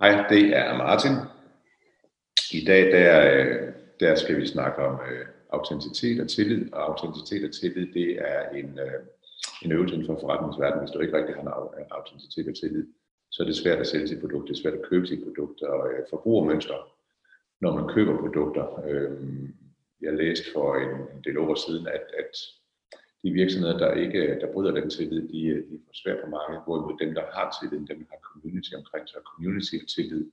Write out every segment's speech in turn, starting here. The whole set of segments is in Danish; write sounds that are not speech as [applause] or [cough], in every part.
Hej, det er Martin. I dag der, der skal vi snakke om øh, autenticitet og tillid, og autenticitet og tillid, det er en, øh, en øvelse inden for forretningsverdenen. Hvis du ikke rigtig har en autenticitet og tillid, så er det svært at sælge sit produkt, det er svært at købe sit produkt, og øh, forbrugermønster, når man køber produkter. Øh, jeg læste for en, en del år siden, at, at de virksomheder, der ikke der bryder den tillid, de, de får svært på markedet, hvorimod dem, der har tillid, dem, der har community omkring sig, community og tillid,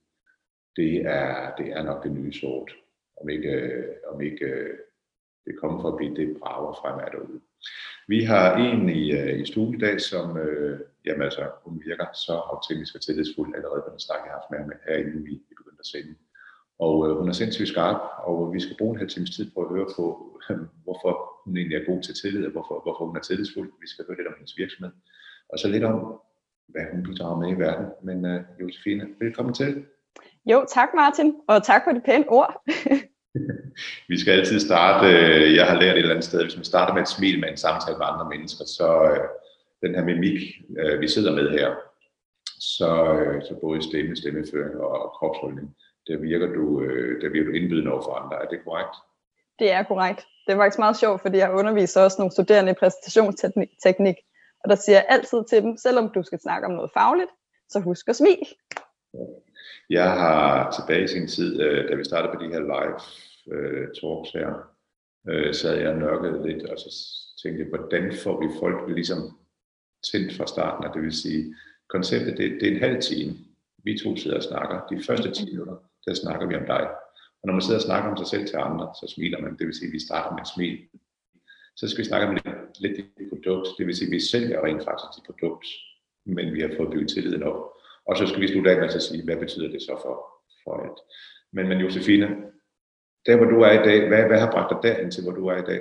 det er, det er nok det nye sort. Om ikke, øh, om ikke øh, det kommer for at blive det braver fremad derude. Vi har en i, øh, i stuen i dag, som øh, jamen altså, hun virker så optimistisk og tillidsfuld allerede på den snak, jeg har haft med ham her, inden vi, vi begyndte at sende. Og øh, hun er sindssygt skarp, og vi skal bruge en halv times tid på at høre på, [laughs] hvorfor hun egentlig er god til tillid, og hvorfor, hvorfor hun er tillidsfuld. Vi skal høre lidt om hendes virksomhed, og så lidt om, hvad hun bidrager med i verden. Men uh, Josefine, velkommen til. Jo, tak Martin, og tak for det pæne ord. [laughs] vi skal altid starte, øh, jeg har lært et eller andet sted, hvis man starter med et smil med en samtale med andre mennesker, så øh, den her mimik, vi sidder med her, så, så både stemme, stemmeføring og kropsholdning, der virker du, der virker du indbydende over for andre. Er det korrekt? Det er korrekt. Det er faktisk meget sjovt, fordi jeg underviser også nogle studerende i præstationsteknik, og der siger jeg altid til dem, selvom du skal snakke om noget fagligt, så husk at smil. Jeg har tilbage i sin tid, øh, da vi startede på de her live øh, talks her, øh, så havde jeg nørket lidt, og så tænkte jeg, hvordan får vi folk ligesom tændt fra starten, og det vil sige, konceptet det, det er en halv time. Vi to sidder og snakker. De første 10 minutter, der snakker vi om dig. Og når man sidder og snakker om sig selv til andre, så smiler man. Det vil sige, at vi starter med et smil. Så skal vi snakke om lidt, lidt det produkt. Det vil sige, at vi sælger rent faktisk det produkt, men vi har fået bygget tilliden op. Og så skal vi slutte af med at sige, hvad betyder det så for, for alt. Men, men Josefine, der hvor du er i dag, hvad, hvad har bragt dig derind til, hvor du er i dag?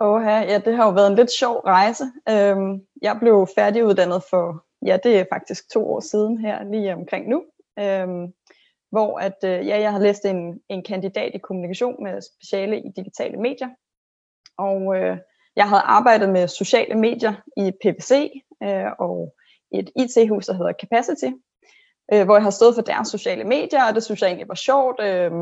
Åh ja, det har jo været en lidt sjov rejse. Øhm, jeg blev færdiguddannet for, ja det er faktisk to år siden her, lige omkring nu. Øhm, hvor at, øh, ja, jeg har læst en, en kandidat i kommunikation med speciale i digitale medier. Og øh, jeg havde arbejdet med sociale medier i PPC øh, og et IT-hus, der hedder Capacity, øh, hvor jeg har stået for deres sociale medier, og det synes jeg egentlig var sjovt. Øh,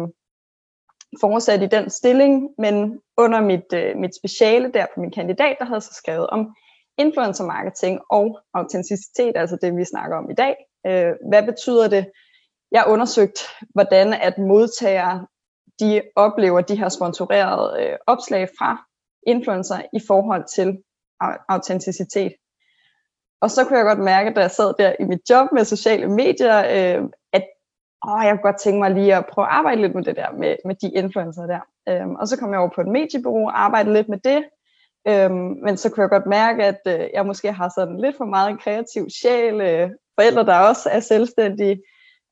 fortsat i den stilling, men under mit, øh, mit speciale der på min kandidat, der havde så skrevet om influencer marketing og autenticitet, altså det vi snakker om i dag. Øh, hvad betyder det jeg har undersøgt, hvordan at modtagere de oplever de her sponsorerede øh, opslag fra influencer i forhold til autenticitet. Og så kunne jeg godt mærke, da jeg sad der i mit job med sociale medier, øh, at åh, jeg kunne godt tænke mig lige at prøve at arbejde lidt med det der, med, med de influencer der. Øhm, og så kom jeg over på et mediebureau og arbejdede lidt med det. Øhm, men så kunne jeg godt mærke, at øh, jeg måske har sådan lidt for meget en kreativ sjæl. Øh, forældre, der også er selvstændige.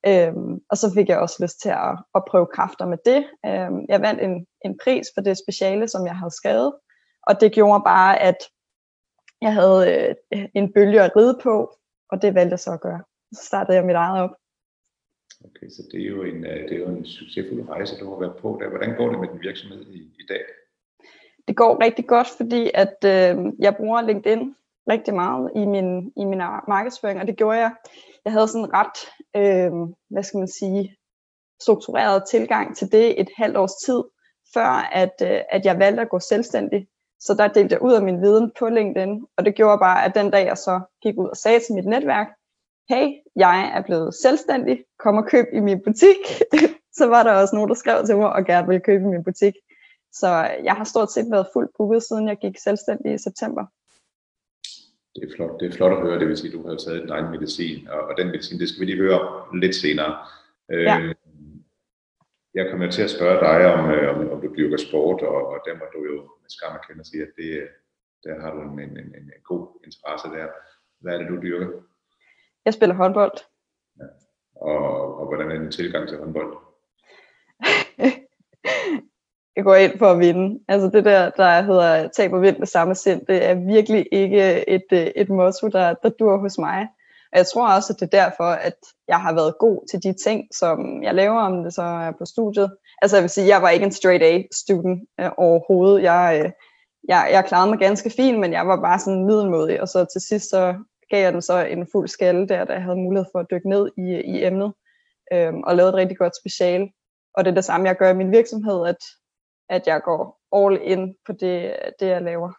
Øhm, og så fik jeg også lyst til at, at prøve kræfter med det. Øhm, jeg vandt en, en pris for det speciale, som jeg havde skrevet, og det gjorde bare, at jeg havde øh, en bølge at ride på, og det valgte jeg så at gøre. Så startede jeg mit eget op. Okay, så det er jo en, øh, det er jo en succesfuld rejse, du har været på der. Hvordan går det med din virksomhed i, i dag? Det går rigtig godt, fordi at øh, jeg bruger LinkedIn rigtig meget i min, i min markedsføring, og det gjorde jeg. Jeg havde sådan ret, øh, hvad skal man sige, struktureret tilgang til det et halvt års tid, før at, øh, at jeg valgte at gå selvstændig. Så der delte jeg ud af min viden på LinkedIn, og det gjorde bare, at den dag jeg så gik ud og sagde til mit netværk, hey, jeg er blevet selvstændig, kom og køb i min butik, [laughs] så var der også nogen, der skrev til mig og gerne ville købe i min butik. Så jeg har stort set været fuldt booket, siden jeg gik selvstændig i september. Det er flot, det er flot at høre, det vil sige, at du har taget din egen medicin, og, og den medicin, det skal vi lige høre lidt senere. Ja. Øh, jeg kommer til at spørge dig om, øh, om, om du dyrker sport, og, og der må du jo med skam erkende sige, at det, der har du en, en, en, en god interesse der. Hvad er det, du dyrker? Jeg spiller håndbold. Ja. Og, og hvordan er din tilgang til håndbold? Går ind for at vinde. Altså det der, der hedder tab og vind med samme sind, det er virkelig ikke et, øh, et motto, der, der dur hos mig. Og jeg tror også, at det er derfor, at jeg har været god til de ting, som jeg laver, om det så er på studiet. Altså jeg vil sige, jeg var ikke en straight A-student øh, overhovedet. Jeg, øh, jeg, jeg klarede mig ganske fint, men jeg var bare sådan middelmodig. Og så til sidst så gav jeg den så en fuld skalle der, da jeg havde mulighed for at dykke ned i, i emnet, øh, og lavede et rigtig godt speciale. Og det er det samme, jeg gør i min virksomhed, at, at jeg går all in på det, det jeg laver.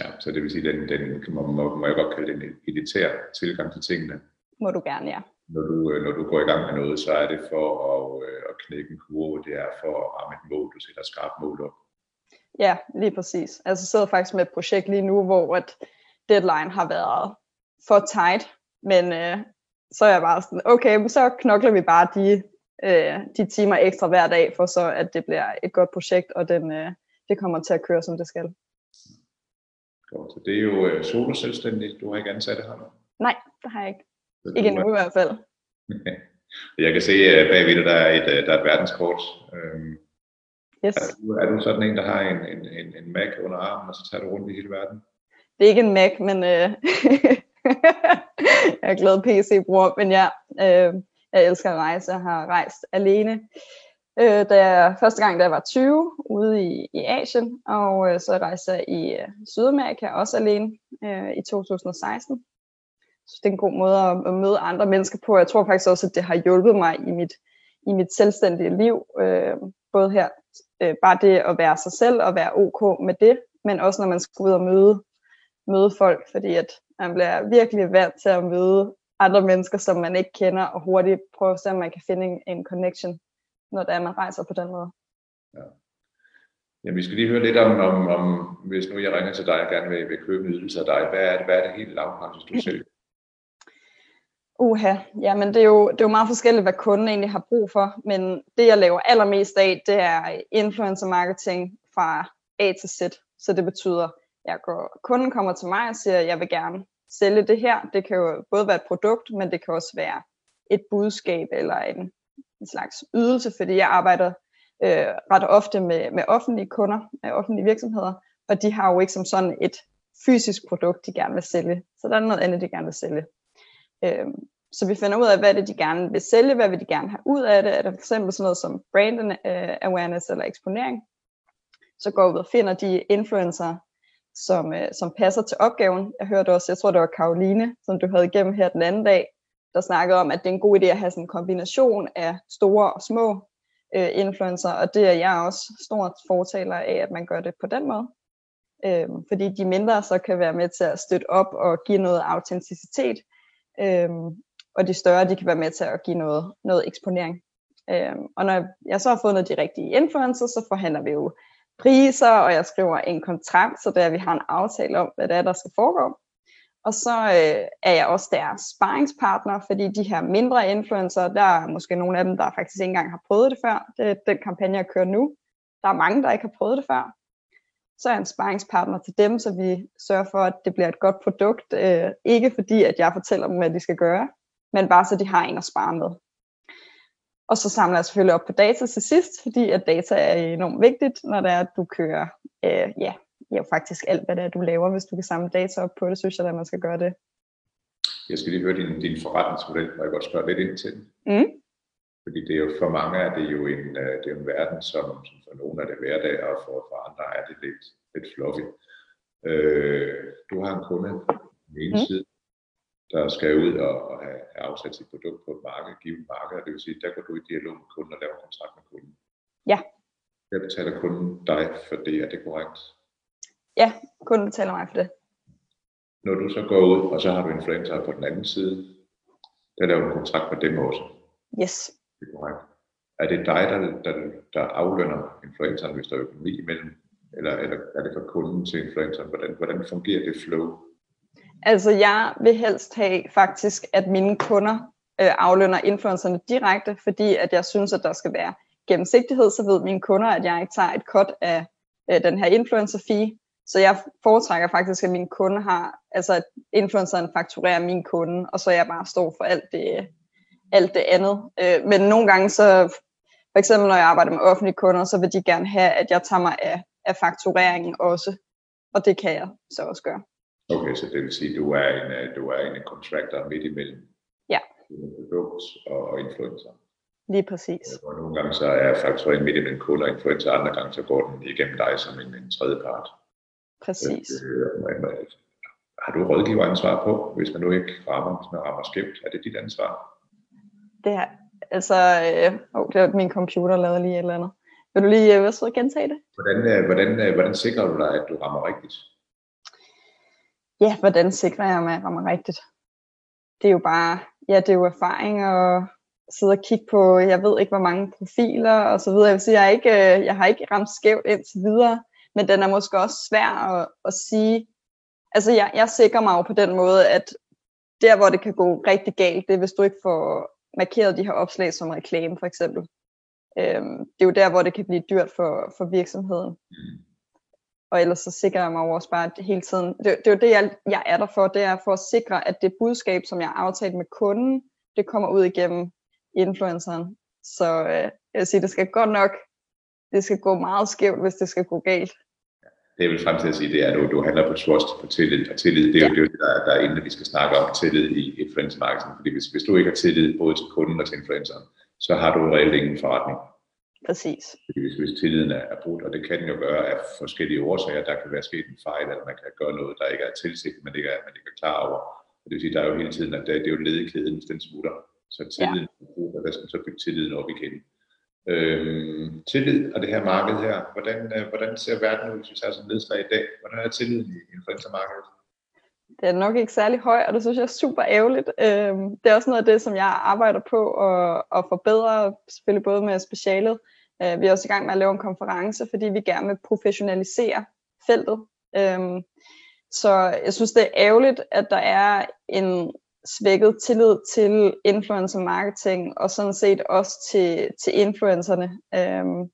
Ja, så det vil sige, den, den må, må, må jeg godt kalde den elitær tilgang til tingene. Må du gerne, ja. Når du, øh, når du går i gang med noget, så er det for at, øh, at knække en kurve, det er for at ramme et mål, du sætter skarpt mål op. Ja, lige præcis. Altså jeg sidder faktisk med et projekt lige nu, hvor at deadline har været for tight, men øh, så er jeg bare sådan, okay, så knokler vi bare de, øh, de timer ekstra hver dag, for så at det bliver et godt projekt, og den, øh, det kommer til at køre, som det skal. Godt. Så det er jo øh, solo selvstændigt. Du har ikke ansatte her? Nej, det har jeg ikke. Så ikke endnu i hvert fald. [laughs] jeg kan se at bagved dig, der er et, øh, der er et verdenskort. Øhm, yes. er, du, er du sådan en, der har en, en, en, en Mac under armen, og så tager du rundt i hele verden? Det er ikke en Mac, men øh, [laughs] jeg er glad PC-bruger, men ja, øh, jeg elsker at rejse. Jeg har rejst alene øh, da jeg, første gang, da jeg var 20, ude i, i Asien, og øh, så rejste jeg i øh, Sydamerika, også alene, øh, i 2016. Så det er en god måde at, at møde andre mennesker på. Jeg tror faktisk også, at det har hjulpet mig i mit, i mit selvstændige liv, øh, både her, øh, bare det at være sig selv og være ok med det, men også når man skal ud og møde, møde folk, fordi at man bliver virkelig vant til at møde andre mennesker, som man ikke kender, og hurtigt prøve at se, om man kan finde en, en connection når det er, man rejser på den måde. Ja. Ja, vi skal lige høre lidt om, om, om hvis nu jeg ringer til dig og gerne vil, vil købe en ydelse af dig, hvad er det, hvad er det helt lavpraktisk, du [laughs] selv? Uha, ja, men det er, jo, det er jo meget forskelligt, hvad kunden egentlig har brug for, men det jeg laver allermest af, det er influencer marketing fra A til Z. Så det betyder, at går, kunden kommer til mig og siger, at jeg vil gerne sælge det her. Det kan jo både være et produkt, men det kan også være et budskab eller en, en slags ydelse, fordi jeg arbejder øh, ret ofte med, med offentlige kunder, med offentlige virksomheder, og de har jo ikke som sådan et fysisk produkt, de gerne vil sælge. Så der er noget andet, de gerne vil sælge. Øh, så vi finder ud af, hvad det de gerne vil sælge, hvad vil de gerne have ud af det. Er det for eksempel sådan noget som brand øh, awareness eller eksponering? Så går vi ud og finder de influencer, som, øh, som passer til opgaven. Jeg hørte også, jeg tror det var Karoline, som du havde igennem her den anden dag, der snakkede om, at det er en god idé at have sådan en kombination af store og små øh, influencer, og det er jeg også stort fortaler af, at man gør det på den måde. Øh, fordi de mindre så kan være med til at støtte op og give noget autenticitet, øh, og de større de kan være med til at give noget, noget eksponering. Øh, og når jeg så har fundet de rigtige influencer, så forhandler vi jo priser, og jeg skriver en kontrakt, så der vi har en aftale om, hvad det er, der skal foregå. Og så øh, er jeg også deres sparringspartner, fordi de her mindre influencer, der er måske nogle af dem, der faktisk ikke engang har prøvet det før. Det er den kampagne, jeg kører nu. Der er mange, der ikke har prøvet det før. Så er jeg en sparringspartner til dem, så vi sørger for, at det bliver et godt produkt. Øh, ikke fordi, at jeg fortæller dem, hvad de skal gøre, men bare så de har en at spare med. Og så samler jeg selvfølgelig op på data til sidst, fordi at data er enormt vigtigt, når det er, at du kører øh, ja, jo faktisk alt, hvad det er, du laver. Hvis du kan samle data op på det, synes jeg, at man skal gøre det. Jeg skal lige høre din, din forretningsmodel, og jeg godt spørge lidt ind til den. Mm. Fordi det er jo for mange er det jo en, øh, det er en verden, som, som for nogle er det hverdag, og for, for andre er det lidt, lidt fluffy. Øh, du har en kunde på den ene mm. side, der skal ud og, og have, have afsat sit produkt på et marked, givet marked, og det vil sige, der går du i dialog med kunden og laver kontrakt med kunden. Ja. Der betaler kunden dig for det, er det korrekt? Ja, kunden betaler mig for det. Når du så går ud, og så har du influencer på den anden side, der laver du kontrakt med dem også. Yes. Det er korrekt. Er det dig, der, der, der aflønner influenceren, hvis der er økonomi imellem? Eller, eller er det for kunden til influenceren? Hvordan, hvordan fungerer det flow? Altså, jeg vil helst have faktisk, at mine kunder øh, aflønner influencerne direkte, fordi at jeg synes, at der skal være gennemsigtighed, så ved mine kunder, at jeg ikke tager et cut af øh, den her influencer fee, så jeg foretrækker faktisk, at mine kunder har, altså at influenceren fakturerer min kunde, og så jeg bare står for alt det, alt det andet. Øh, men nogle gange så, for eksempel når jeg arbejder med offentlige kunder, så vil de gerne have, at jeg tager mig af, af faktureringen også. Og det kan jeg så også gøre. Okay, så det vil sige, at du er en, øh, du er en contractor midt imellem ja. produkt og influencer. Lige præcis. Og nogle gange så er faktureringen midt imellem kunde og influencer, andre gange så går den igennem dig som en, en tredje part. Præcis. Øh, har du rådgiveransvar på, hvis man nu ikke rammer, hvis man rammer skævt? Er det dit ansvar? Det er, altså, øh, oh, det var min computer lavede lige et eller andet. Vil du lige øh, så gentage det? Hvordan, øh, hvordan, øh, hvordan sikrer du dig, at du rammer rigtigt? Ja, hvordan sikrer jeg mig, at jeg rammer rigtigt? Det er jo bare, ja, det er jo erfaring og sidde og kigge på, jeg ved ikke, hvor mange profiler og så videre. Jeg vil sige, jeg, ikke, øh, jeg har ikke ramt skævt indtil videre, men den er måske også svær at, at sige. Altså, jeg, jeg sikrer mig jo på den måde, at der, hvor det kan gå rigtig galt, det er, hvis du ikke får markeret de her opslag som reklame, for eksempel. Øhm, det er jo der, hvor det kan blive dyrt for, for virksomheden. Og ellers så sikrer jeg mig også bare at hele tiden, det, det er jo det, jeg, jeg er der for, det er for at sikre, at det budskab, som jeg har aftalt med kunden, det kommer ud igennem influenceren. Så øh, jeg vil sige, det skal godt nok, det skal gå meget skævt, hvis det skal gå galt. Det jeg vil frem til at sige, det er, at du, du handler på trust, på tillid, og tillid, det er ja. jo det, der, der er inden, vi skal snakke om tillid i influencer marketing. Fordi hvis, hvis du ikke har tillid både til kunden og til influenceren, så har du reelt ingen forretning. Præcis. Hvis, hvis tilliden er, brudt, og det kan den jo gøre af forskellige årsager, der kan være sket en fejl, eller man kan gøre noget, der ikke er tilsigtet, men ikke er, man ikke er klar over. Og det vil sige, der er jo hele tiden, at det, det er jo led i kæden, hvis den smutter. Så tilliden ja. er brudt, og der skal man så bygge tilliden op igen. Øhm, tillid og det her marked her, hvordan, øh, hvordan ser verden ud, hvis vi tager sådan nedslag i dag? Hvordan er tilliden i influencermarkedet? Det er nok ikke særlig høj, og det synes jeg er super ærgerligt. Øhm, det er også noget af det, som jeg arbejder på at, at forbedre, selvfølgelig både med specialet. Øh, vi er også i gang med at lave en konference, fordi vi gerne vil professionalisere feltet. Øh, så jeg synes, det er ærgerligt, at der er en svækket tillid til influencer marketing, og sådan set også til, til influencerne. Øhm,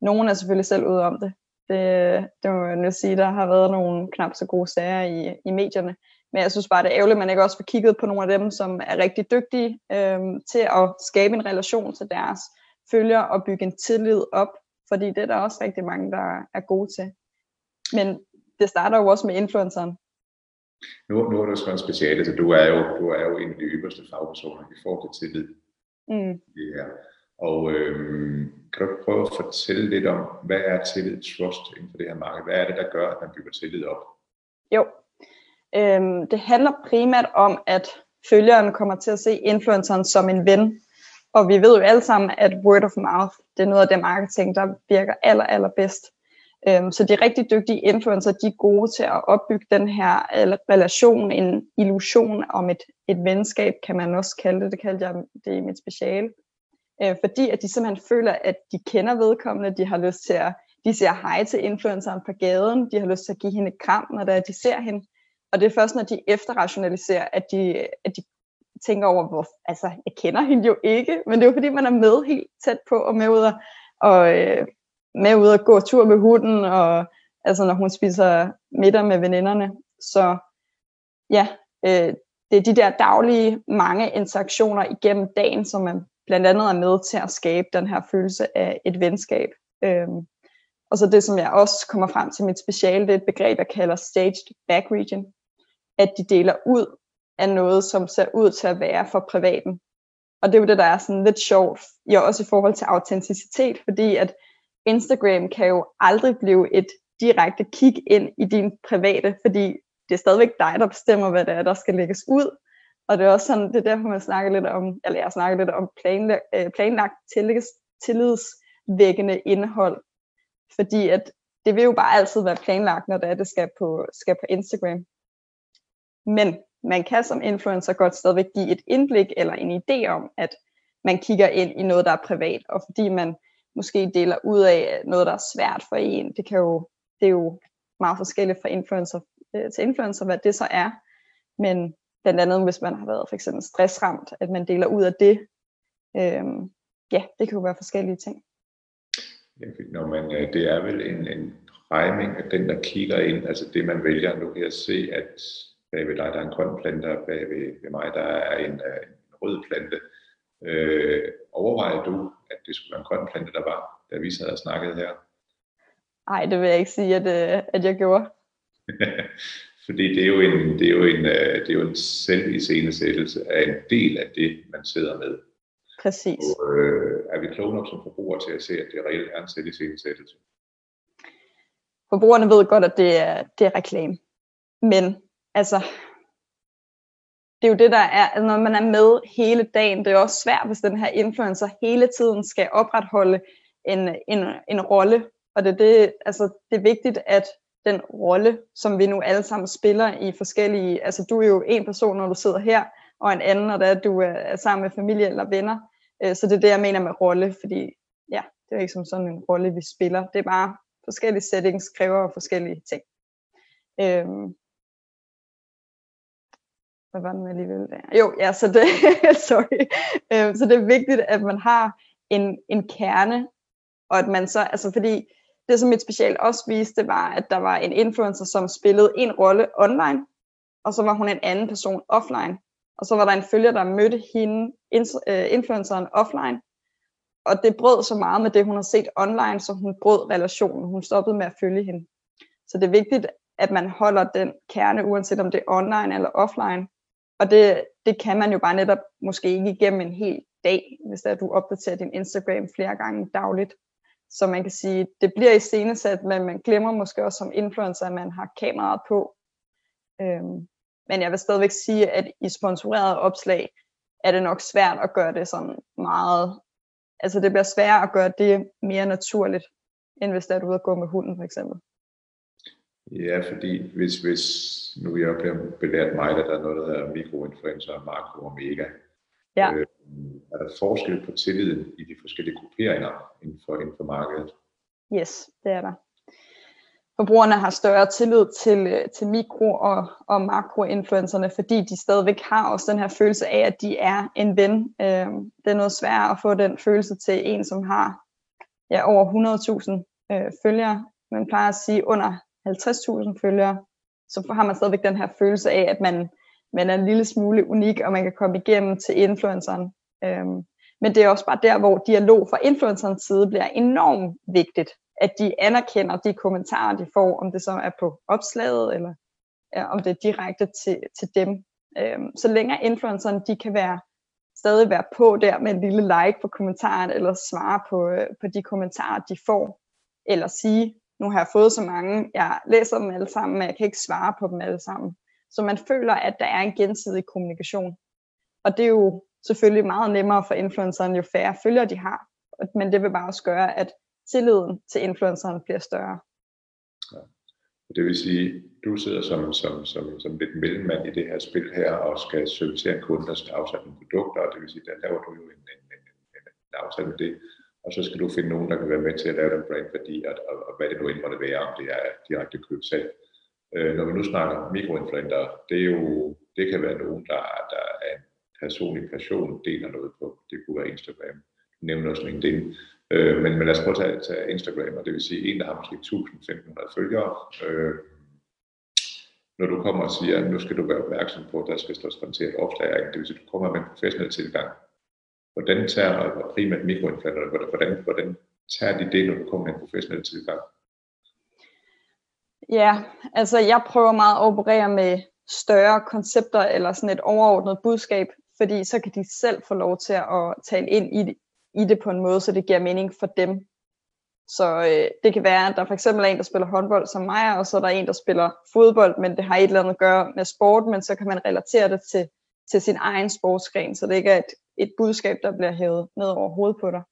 nogen er selvfølgelig selv ude om det. det. Det må man jo sige, der har været nogle knap så gode sager i, i medierne. Men jeg synes bare, det er ærgerligt, at man ikke også får kigget på nogle af dem, som er rigtig dygtige øhm, til at skabe en relation til deres følgere og bygge en tillid op. Fordi det er der også rigtig mange, der er gode til. Men det starter jo også med influenceren. Nu, nu er du skrevet speciale, så du er, jo, du er jo en af de ypperste fagpersoner i forhold til tillid. Mm. Her. Og øhm, kan du prøve at fortælle lidt om, hvad er tillid, trust inden for det her marked? Hvad er det, der gør, at man bygger tillid op? Jo, øhm, det handler primært om, at følgeren kommer til at se influenceren som en ven. Og vi ved jo alle sammen, at word of mouth, det er noget af det marketing, der virker aller, aller bedst. Øhm, så de rigtig dygtige influencer, de er gode til at opbygge den her relation, en illusion om et, et venskab, kan man også kalde det. Det kaldte jeg det i mit speciale. Øh, fordi at de simpelthen føler, at de kender vedkommende, de har lyst til at, de siger hej til influenceren på gaden, de har lyst til at give hende et kram, når der, de ser hende. Og det er først, når de efterrationaliserer, at de, at de tænker over, hvor, altså, jeg kender hende jo ikke, men det er jo fordi, man er med helt tæt på og med ud og, og øh, med ud og gå tur med hunden, og altså når hun spiser middag med veninderne. Så ja, øh, det er de der daglige mange interaktioner igennem dagen, som man blandt andet er med til at skabe den her følelse af et venskab. Øhm, og så det, som jeg også kommer frem til mit speciale, det er et begreb, jeg kalder staged back region. At de deler ud af noget, som ser ud til at være for privaten. Og det er jo det, der er sådan lidt sjovt, ja, også i forhold til autenticitet, fordi at Instagram kan jo aldrig blive et direkte kig ind i din private, fordi det er stadigvæk dig, der bestemmer, hvad det er, der skal lægges ud. Og det er også sådan, det er derfor, man snakker lidt om, eller jeg snakker lidt om øh, planlagt, planlagt tillidsvækkende indhold. Fordi at det vil jo bare altid være planlagt, når det er, det skal på, skal på Instagram. Men man kan som influencer godt stadigvæk give et indblik eller en idé om, at man kigger ind i noget, der er privat, og fordi man måske deler ud af noget, der er svært for en. Det, kan jo, det er jo meget forskelligt fra influencer øh, til influencer, hvad det så er. Men blandt andet, hvis man har været for eksempel stressramt, at man deler ud af det. Øhm, ja, det kan jo være forskellige ting. Når man, øh, det er vel en, en priming af den, der kigger ind, altså det man vælger. Nu kan jeg se, at bag ved dig, der er en grøn plante, og bag ved, ved mig, der er en, øh, en rød plante. Øh, overvejer du, at det skulle være en grøn plante, der var, da vi sad og snakkede her? Nej, det vil jeg ikke sige, at, øh, at jeg gjorde. [laughs] Fordi det er jo en, det er jo en, øh, det er jo en selviscenesættelse af en del af det, man sidder med. Præcis. Og, øh, er vi kloge nok som forbrugere til at se, at det reelt er en selviscenesættelse? Forbrugerne ved godt, at det er, det er reklame. Men altså, det er jo det, der er, altså, når man er med hele dagen, det er også svært, hvis den her influencer hele tiden skal opretholde en, en, en rolle. Og det, det, altså, det er vigtigt, at den rolle, som vi nu alle sammen spiller i forskellige, altså du er jo en person, når du sidder her, og en anden, når det er, at du øh, er sammen med familie eller venner. Øh, så det er det, jeg mener med rolle, fordi ja, det er ikke som sådan en rolle, vi spiller. Det er bare forskellige settings kræver forskellige ting. Øhm, hvad var den alligevel der? Jo, ja, så det, [laughs] sorry. Øhm, så det er vigtigt, at man har en, en kerne, og at man så, altså fordi det som mit special også viste, var, at der var en influencer, som spillede en rolle online, og så var hun en anden person offline. Og så var der en følger, der mødte hende, øh, influenceren offline, og det brød så meget med det, hun har set online, så hun brød relationen. Hun stoppede med at følge hende. Så det er vigtigt, at man holder den kerne, uanset om det er online eller offline. Og det, det kan man jo bare netop måske ikke igennem en hel dag, hvis det er, at du opdaterer din Instagram flere gange dagligt. Så man kan sige, det bliver i scenesat, men man glemmer måske også som influencer, at man har kameraet på. Øhm, men jeg vil stadigvæk sige, at i sponsoreret opslag, er det nok svært at gøre det sådan meget, altså det bliver sværere at gøre det mere naturligt, end hvis det er, du ude at gå med hunden for eksempel. Ja, fordi hvis, hvis nu jeg blevet belært mig, at der er noget, der hedder mikroinfluencer og makro og mega. Ja. Øh, er der forskel på tilliden i de forskellige grupperinger inden for, inden for markedet? Yes, det er der. Forbrugerne har større tillid til, øh, til mikro- og, og makroinfluencerne, fordi de stadigvæk har også den her følelse af, at de er en ven. Øh, det er noget sværere at få den følelse til en, som har ja, over 100.000 øh, følgere. Man plejer at sige under 50.000 følgere, så har man stadigvæk den her følelse af, at man, man er en lille smule unik, og man kan komme igennem til influenceren. Øhm, men det er også bare der, hvor dialog fra influencerens side bliver enormt vigtigt. At de anerkender de kommentarer, de får, om det så er på opslaget, eller ja, om det er direkte til, til dem. Øhm, så længe influenceren, de kan være stadig være på der med en lille like på kommentaren, eller svare på, øh, på de kommentarer, de får, eller sige, nu har jeg fået så mange, jeg læser dem alle sammen, men jeg kan ikke svare på dem alle sammen. Så man føler, at der er en gensidig kommunikation. Og det er jo selvfølgelig meget nemmere for influenceren, jo færre følgere de har. Men det vil bare også gøre, at tilliden til influenceren bliver større. Ja. Det vil sige, du sidder som, som, som, som lidt mellemmand i det her spil her, og skal servicere en kunde, der skal afsætte nogle produkter, og det vil sige, der laver du jo en, en, en, en, en aftale med det og så skal du finde nogen, der kan være med til at lave den brandværdi, og, og, og hvad det nu end måtte være, om det er direkte købsalg. Øh, når vi nu snakker mikroinfluenter, det, er jo, det kan være nogen, der, der er en personlig passion, deler noget på. Det kunne være Instagram. Du nævner også LinkedIn. Øh, men, men lad os prøve at tage, tage Instagram, og det vil sige en, der har måske 1000-1500 følgere. Øh, når du kommer og siger, at nu skal du være opmærksom på, at der skal stå spontant opslag, det vil sige, at du kommer med en professionel tilgang, Hvordan tager, og primært mikroinfluencer, hvordan, hvordan, hvordan tager de det, når du kommer med en professionel tilgang? Ja, altså jeg prøver meget at operere med større koncepter eller sådan et overordnet budskab, fordi så kan de selv få lov til at tale ind i det, i det på en måde, så det giver mening for dem. Så øh, det kan være, at der for eksempel er en, der spiller håndbold som mig, og så er der en, der spiller fodbold, men det har et eller andet at gøre med sport, men så kan man relatere det til, til sin egen sportsgren, så det ikke er et et budskab, der bliver hævet ned over hovedet på dig.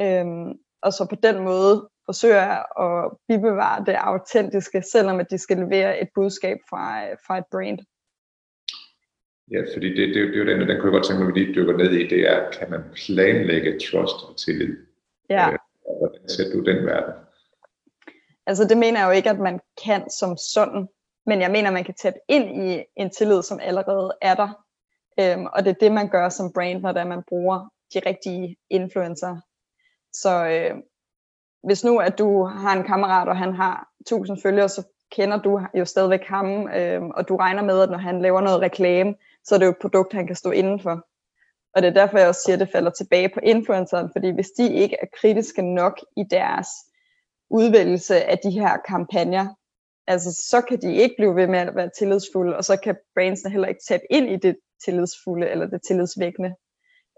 Øhm, og så på den måde forsøger jeg at bibevare det autentiske, selvom at de skal levere et budskab fra, fra et brand. Ja, fordi det, det, det er jo den, den kunne jeg godt tænke mig, at vi lige dykker ned i, det er, kan man planlægge trust og tillid? Ja. Øh, hvordan ser du den verden? Altså det mener jeg jo ikke, at man kan som sådan, men jeg mener, at man kan tabe ind i en tillid, som allerede er der. Øhm, og det er det, man gør som brand, når det man bruger de rigtige influencer. Så øh, hvis nu, at du har en kammerat, og han har 1000 følgere, så kender du jo stadigvæk ham, øh, og du regner med, at når han laver noget reklame, så er det jo et produkt, han kan stå indenfor. Og det er derfor, jeg også siger, at det falder tilbage på influenceren, fordi hvis de ikke er kritiske nok i deres udvælgelse af de her kampagner, altså så kan de ikke blive ved med at være tillidsfulde, og så kan brandsene heller ikke tage ind i det tillidsfulde eller det tillidsvækkende.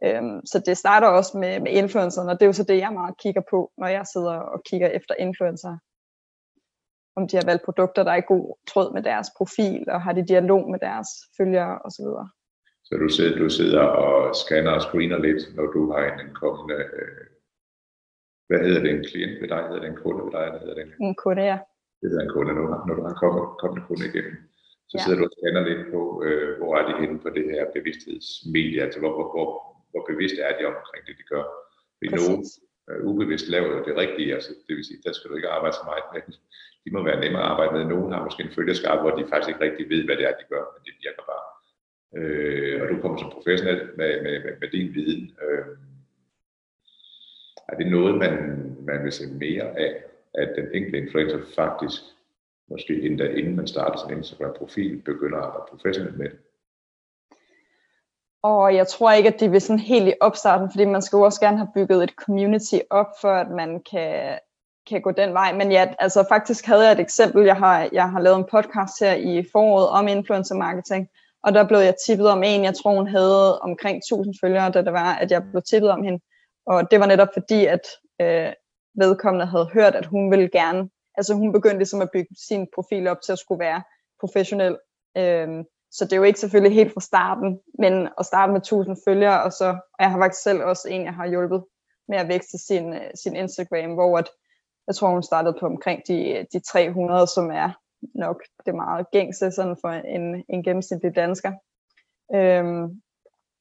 Øhm, så det starter også med, med influencerne, og det er jo så det, jeg meget kigger på, når jeg sidder og kigger efter influencer. om de har valgt produkter, der er i god tråd med deres profil, og har de dialog med deres følgere osv. Så du sidder, du sidder og scanner og screener lidt, når du har en kommende, øh, hvad hedder det, en klient ved dig, hedder det en kunde ved dig, eller hedder det en, en kunde, ja. Det hedder en kunde, når, når du har en kommende, kommende kunde igennem. Så ja. sidder du og scanner lidt på, øh, hvor er de henne på det her bevidsthedsmedie, altså hvor, hvor, hvor, hvor bevidst er de omkring det, de gør. Fordi nogen øh, ubevidst laver det rigtige, altså det vil sige, der skal du ikke arbejde så meget med. De må være nemmere at arbejde med. Nogen har måske en følgerskab, hvor de faktisk ikke rigtig ved, hvad det er, de gør, men det virker bare. Øh, og du kommer som professionel med, med, med, med din viden. Øh, er det noget, man, man vil se mere af, at den enkelte influencer faktisk, måske endda inden man starter sin Instagram-profil, begynder at arbejde professionelt med det? Og jeg tror ikke, at det vil sådan helt i opstarten, fordi man skal jo også gerne have bygget et community op, for at man kan, kan gå den vej. Men ja, altså faktisk havde jeg et eksempel. Jeg har, jeg har lavet en podcast her i foråret om influencer marketing, og der blev jeg tippet om en, jeg tror hun havde omkring 1000 følgere, da det var, at jeg blev tippet om hende. Og det var netop fordi, at øh, vedkommende havde hørt, at hun ville gerne, altså hun begyndte ligesom at bygge sin profil op til at skulle være professionel. Øhm, så det er jo ikke selvfølgelig helt fra starten, men at starte med 1000 følgere, og så, og jeg har faktisk selv også en, jeg har hjulpet med at vækste sin, øh, sin Instagram, hvor at, jeg tror, hun startede på omkring de, de 300, som er nok det meget gængse sådan for en, en gennemsnitlig dansker. Øhm,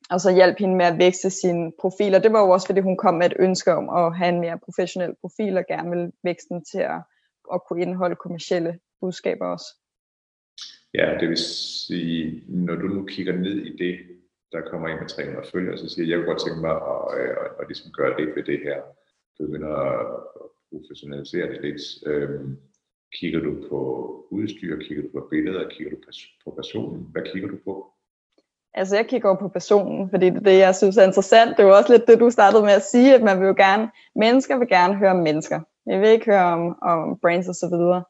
og så hjalp hende med at vækste sin profil, og det var jo også, fordi hun kom med et ønske om at have en mere professionel profil, og gerne ville vækste den til at, at kunne indeholde kommersielle budskaber også. Ja, det vil sige, når du nu kigger ned i det, der kommer ind med 300 følgere, så siger jeg, jeg kunne godt tænke mig at, at, at, at ligesom gøre det ved det her. Begynder at professionalisere det lidt. Øhm, kigger du på udstyr, kigger du på billeder, kigger du på personen? Hvad kigger du på? Altså jeg kigger på personen, fordi det er det, jeg synes er interessant. Det var også lidt det, du startede med at sige, at man vil jo gerne, mennesker vil gerne høre mennesker. Jeg vil ikke høre om, om brands og så videre.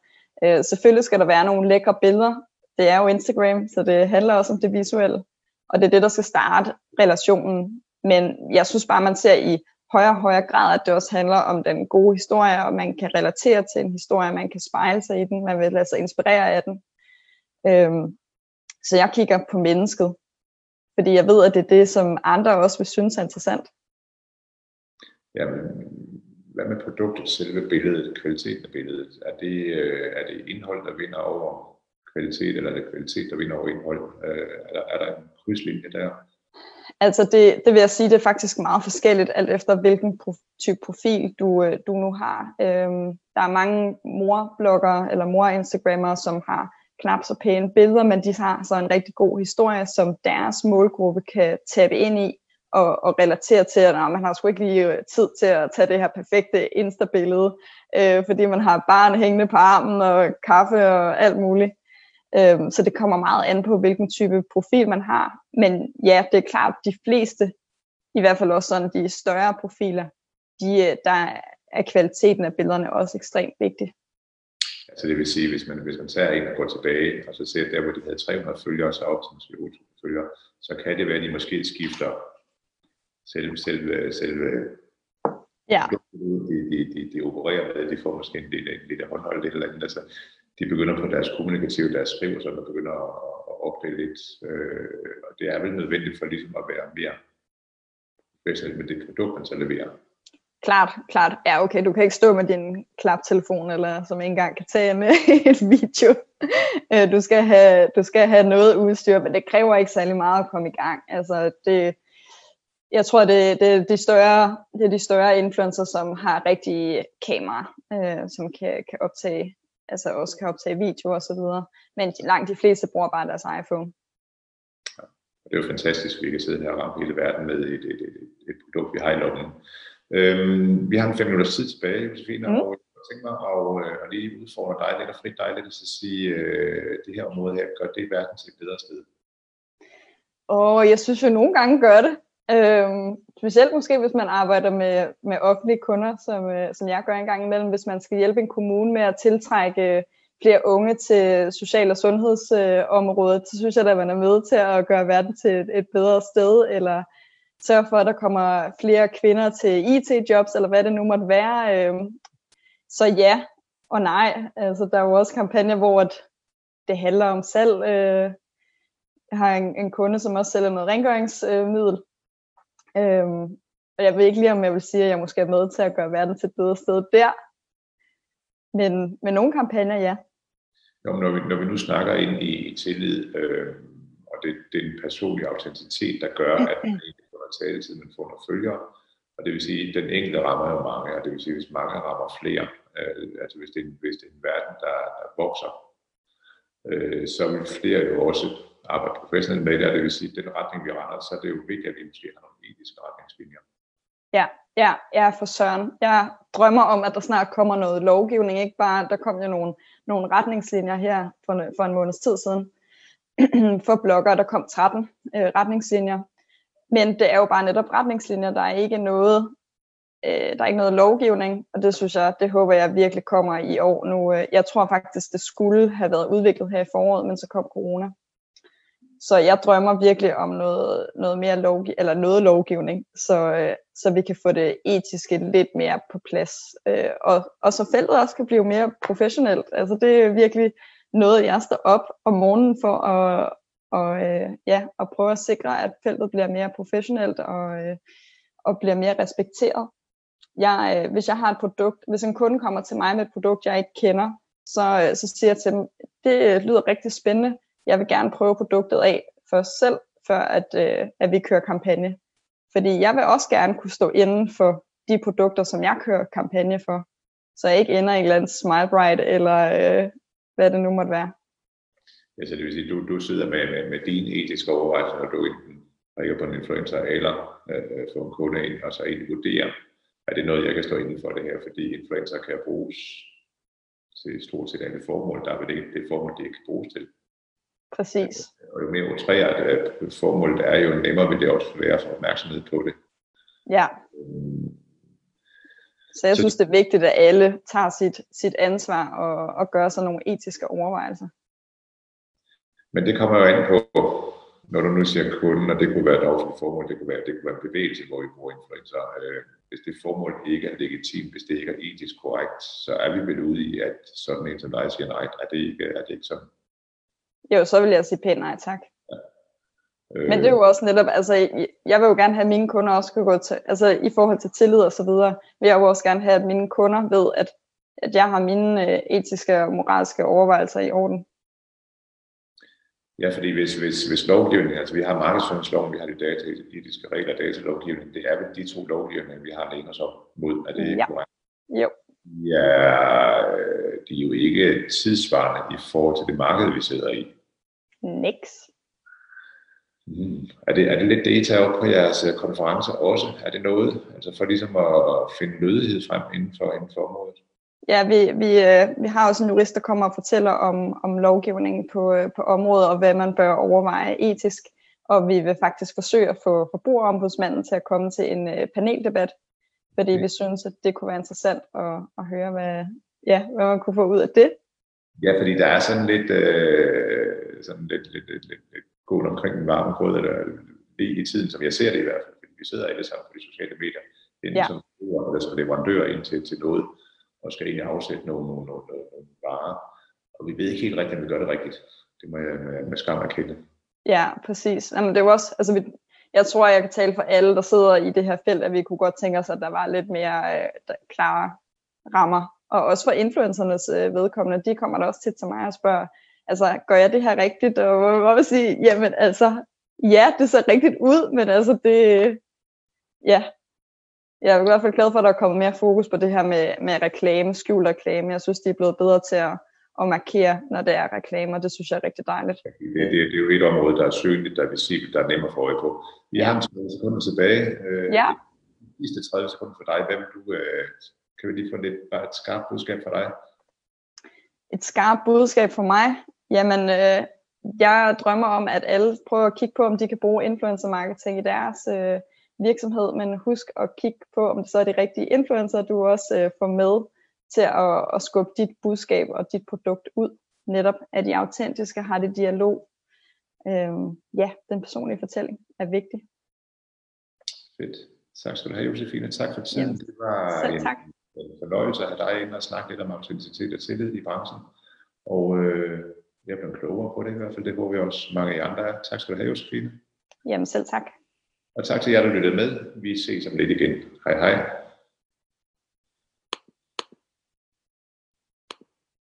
Øh, selvfølgelig skal der være nogle lækre billeder, det er jo Instagram, så det handler også om det visuelle. Og det er det, der skal starte relationen. Men jeg synes bare, man ser i højere og højere grad, at det også handler om den gode historie, og man kan relatere til en historie, man kan spejle sig i den, man vil lade sig inspirere af den. Øhm, så jeg kigger på mennesket, fordi jeg ved, at det er det, som andre også vil synes er interessant. Jamen, hvad med produktet, selve billedet, kvaliteten af billedet? Er det, øh, er det indhold, der vinder over kvalitet, eller er det kvalitet, der vinder over indhold? Øh, er, der, er der en krydslinje der? Altså det, det vil jeg sige, det er faktisk meget forskelligt, alt efter hvilken prof- type profil du, øh, du nu har. Øhm, der er mange morbloggere eller mor-instagrammere, som har knap så pæne billeder, men de har så en rigtig god historie, som deres målgruppe kan tabe ind i og, og relatere til, at man har sgu ikke lige øh, tid til at tage det her perfekte Insta-billede, øh, fordi man har barn hængende på armen og kaffe og alt muligt. Øh, så det kommer meget an på, hvilken type profil man har. Men ja, det er klart, de fleste, i hvert fald også sådan de større profiler, de, øh, der er kvaliteten af billederne også ekstremt vigtig. Altså det vil sige, hvis man, hvis man tager en og går tilbage, og så ser der, hvor de havde 300 følgere, så op til 800 følgere, så kan det være, at de måske skifter selve, selve, selve ja. de, de, de, de opererer med, de får måske en lille, en lille håndhold eller andet. Altså, de begynder på deres kommunikative, deres skriver, så der begynder at, at opdage lidt. Øh, og det er vel nødvendigt for ligesom at være mere professionel med det produkt, man så leverer. Klart, klart. Ja, okay, du kan ikke stå med din klaptelefon, eller som ikke engang kan tage med [laughs] et video. Øh, du skal, have, du skal have noget udstyr, men det kræver ikke særlig meget at komme i gang. Altså, det, jeg tror, det, det, de større, det er de større influencer, som har rigtige kameraer, øh, som kan, kan optage altså også kan optage video og så videre. Men langt de fleste bruger bare deres iPhone. Ja, det er jo fantastisk, at vi kan sidde her og ramme hele verden med et, et, et, et produkt, vi har i lommen. Øhm, vi har en fem minutters tid tilbage, Josefine, mm. og jeg tænker mig at, øh, at lige udfordre dig lidt og frit dig lidt, at sige, øh, det her område her, gør det verden til et bedre sted? Og jeg synes jo nogle gange gør det. Øhm, specielt måske, hvis man arbejder med, med offentlige kunder, som, øh, som jeg gør en gang imellem, hvis man skal hjælpe en kommune med at tiltrække flere unge til social- og sundhedsområdet, øh, så synes jeg, at man er med til at gøre verden til et, et bedre sted, eller sørge for, at der kommer flere kvinder til IT-jobs, eller hvad det nu måtte være. Øhm, så ja, og nej, altså der er jo også kampagner, hvor at det handler om salg. Øh, jeg har en, en kunde, som også sælger noget rengøringsmiddel. Øhm, og jeg ved ikke lige, om jeg vil sige, at jeg måske er med til at gøre verden til et bedre sted der. Men med nogle kampagner, ja. Jo, når, vi, når vi nu snakker ind i, i tillid, øh, og det, det er en personlig autenticitet, der gør, at man ikke får taletid, men får nogle følgere. Og det vil sige, at den enkelte rammer jo mange, og det vil sige, at hvis mange rammer flere, øh, altså hvis det, er en, hvis det er en verden, der, der vokser, øh, så vil flere jo også arbejde professionelt med det, og det vil sige, at den retning, vi render, så er det jo vigtigt, at vi måske har nogle etiske retningslinjer. Ja, ja, ja, for søren. Jeg drømmer om, at der snart kommer noget lovgivning. Ikke bare, der kom jo nogle, nogle retningslinjer her for, for en måneds tid siden [clears throat] for blogger. Der kom 13 øh, retningslinjer. Men det er jo bare netop retningslinjer. Der er ikke noget, øh, der er ikke noget lovgivning, og det synes jeg, det håber jeg virkelig kommer i år. Nu, øh, jeg tror faktisk, det skulle have været udviklet her i foråret, men så kom corona. Så jeg drømmer virkelig om noget, noget mere lovgiv eller noget lovgivning, så, øh, så vi kan få det etiske lidt mere på plads. Øh, og, og så feltet også kan blive mere professionelt. Altså det er virkelig noget, jeg står op om morgenen for at, og, øh, ja, at prøve at sikre, at feltet bliver mere professionelt og, øh, og bliver mere respekteret. Jeg, øh, hvis jeg har et produkt, hvis en kunde kommer til mig med et produkt, jeg ikke kender, så, øh, så siger jeg til dem, det øh, lyder rigtig spændende, jeg vil gerne prøve produktet af først selv, før at, øh, at vi kører kampagne. Fordi jeg vil også gerne kunne stå inden for de produkter, som jeg kører kampagne for. Så jeg ikke ender i en eller anden Smile Bright, eller øh, hvad det nu måtte være. Altså så det vil sige, du, du sidder med, med, med din etiske overvejelse, når du enten rækker på en influencer, eller øh, øh, får en kunde ind, og så egentlig vurderer, er det noget, jeg kan stå inden for det her, fordi influencer kan bruges til stort set alle formål, der er vel ikke det formål, de ikke kan bruges til. Præcis. Og jo mere utræret at formålet er, jo nemmere vil det også være få opmærksomhed på det. Ja. Så jeg så, synes, det er vigtigt, at alle tager sit, sit ansvar og, og gør sig nogle etiske overvejelser. Men det kommer jo an på, når du nu siger kunden, og det kunne være et offentligt formål, det kunne være, det kunne være en bevægelse, hvor vi bruger influencer. Øh, hvis det formål ikke er legitimt, hvis det ikke er etisk korrekt, så er vi vel ude i, at sådan en som dig siger nej, er det ikke, er det ikke sådan? Jo, så vil jeg sige pænt nej tak. Ja. Øh... Men det er jo også netop, altså jeg vil jo gerne have, at mine kunder også skal gå til, altså i forhold til tillid og så videre, vil jeg jo også gerne have, at mine kunder ved, at, at jeg har mine øh, etiske og moralske overvejelser i orden. Ja, fordi hvis, hvis, hvis lovgivningen, altså vi har markedsføringsloven, vi har de data, etiske regler, datalovgivning, det er vel de to lovgivninger, vi har længere så mod, er det ikke ja. korrekt? Jo. Ja, de er jo ikke tidsvarende i forhold til det marked, vi sidder i. Niks. Mm. Er, det, er det lidt data op på jeres øh, konferencer også? Er det noget? Altså for ligesom at finde lødighed frem inden for, inden for området? Ja, vi, vi, øh, vi har også en jurist, der kommer og fortæller om, om lovgivningen på, øh, på området, og hvad man bør overveje etisk. Og vi vil faktisk forsøge at få forbrugerombudsmanden til at komme til en paneldebat, fordi okay. vi synes, at det kunne være interessant at, at høre, hvad, ja, hvad man kunne få ud af det. Ja, fordi der er sådan lidt, øh, sådan lidt, lidt, lidt, lidt, lidt gående omkring den varme grød, eller lige i tiden, som jeg ser det i hvert fald, fordi vi sidder alle sammen på de sociale medier, inden ja. som forbrugere, eller som leverandører ind til, til noget, og skal egentlig afsætte nogle, nogle, nogle, nogle varer. Og vi ved ikke helt rigtigt, om vi gør det rigtigt. Det må jeg med, med skam erkende. Ja, præcis. Jamen, det er jo også, altså vi, jeg tror, jeg kan tale for alle, der sidder i det her felt, at vi kunne godt tænke os, at der var lidt mere øh, klare rammer. Og også for influencernes øh, vedkommende, de kommer der også tit til mig og spørger, altså, gør jeg det her rigtigt? Og hvor vil sige, jamen altså, ja, det ser rigtigt ud, men altså det, ja, jeg er i hvert fald glad for, at der er kommet mere fokus på det her med, med reklame, skjult reklame. Jeg synes, de er blevet bedre til at, at markere, når det er reklamer. Det synes jeg er rigtig dejligt. Det, det, det er jo et område, der er synligt, der er visibelt, der er nemmere for øje på. Vi har en 30 sekunder tilbage. Øh, ja. De sidste 30 sekunder for dig. Hvem du, øh, kan vi lige få lidt, bare et skarpt budskab for dig? Et skarpt budskab for mig? Jamen, øh, jeg drømmer om, at alle prøver at kigge på, om de kan bruge influencer marketing i deres øh, virksomhed, men husk at kigge på, om det så er de rigtige influencer, du også øh, får med til at, at skubbe dit budskab og dit produkt ud. Netop er de autentiske, har det dialog. Øhm, ja, den personlige fortælling er vigtig. Fedt. Tak skal du have, Josefine. Tak for tiden. Jamen, det var selv tak. en fornøjelse at have dig ind og snakke lidt om autenticitet og tillid i branchen. Og øh, jeg er blevet klogere på det i hvert fald. Det håber jeg også mange af jer andre er. Tak skal du have, Josefine. Jamen selv tak. Og tak til jer, der lyttede med. Vi ses om lidt igen. Hej hej.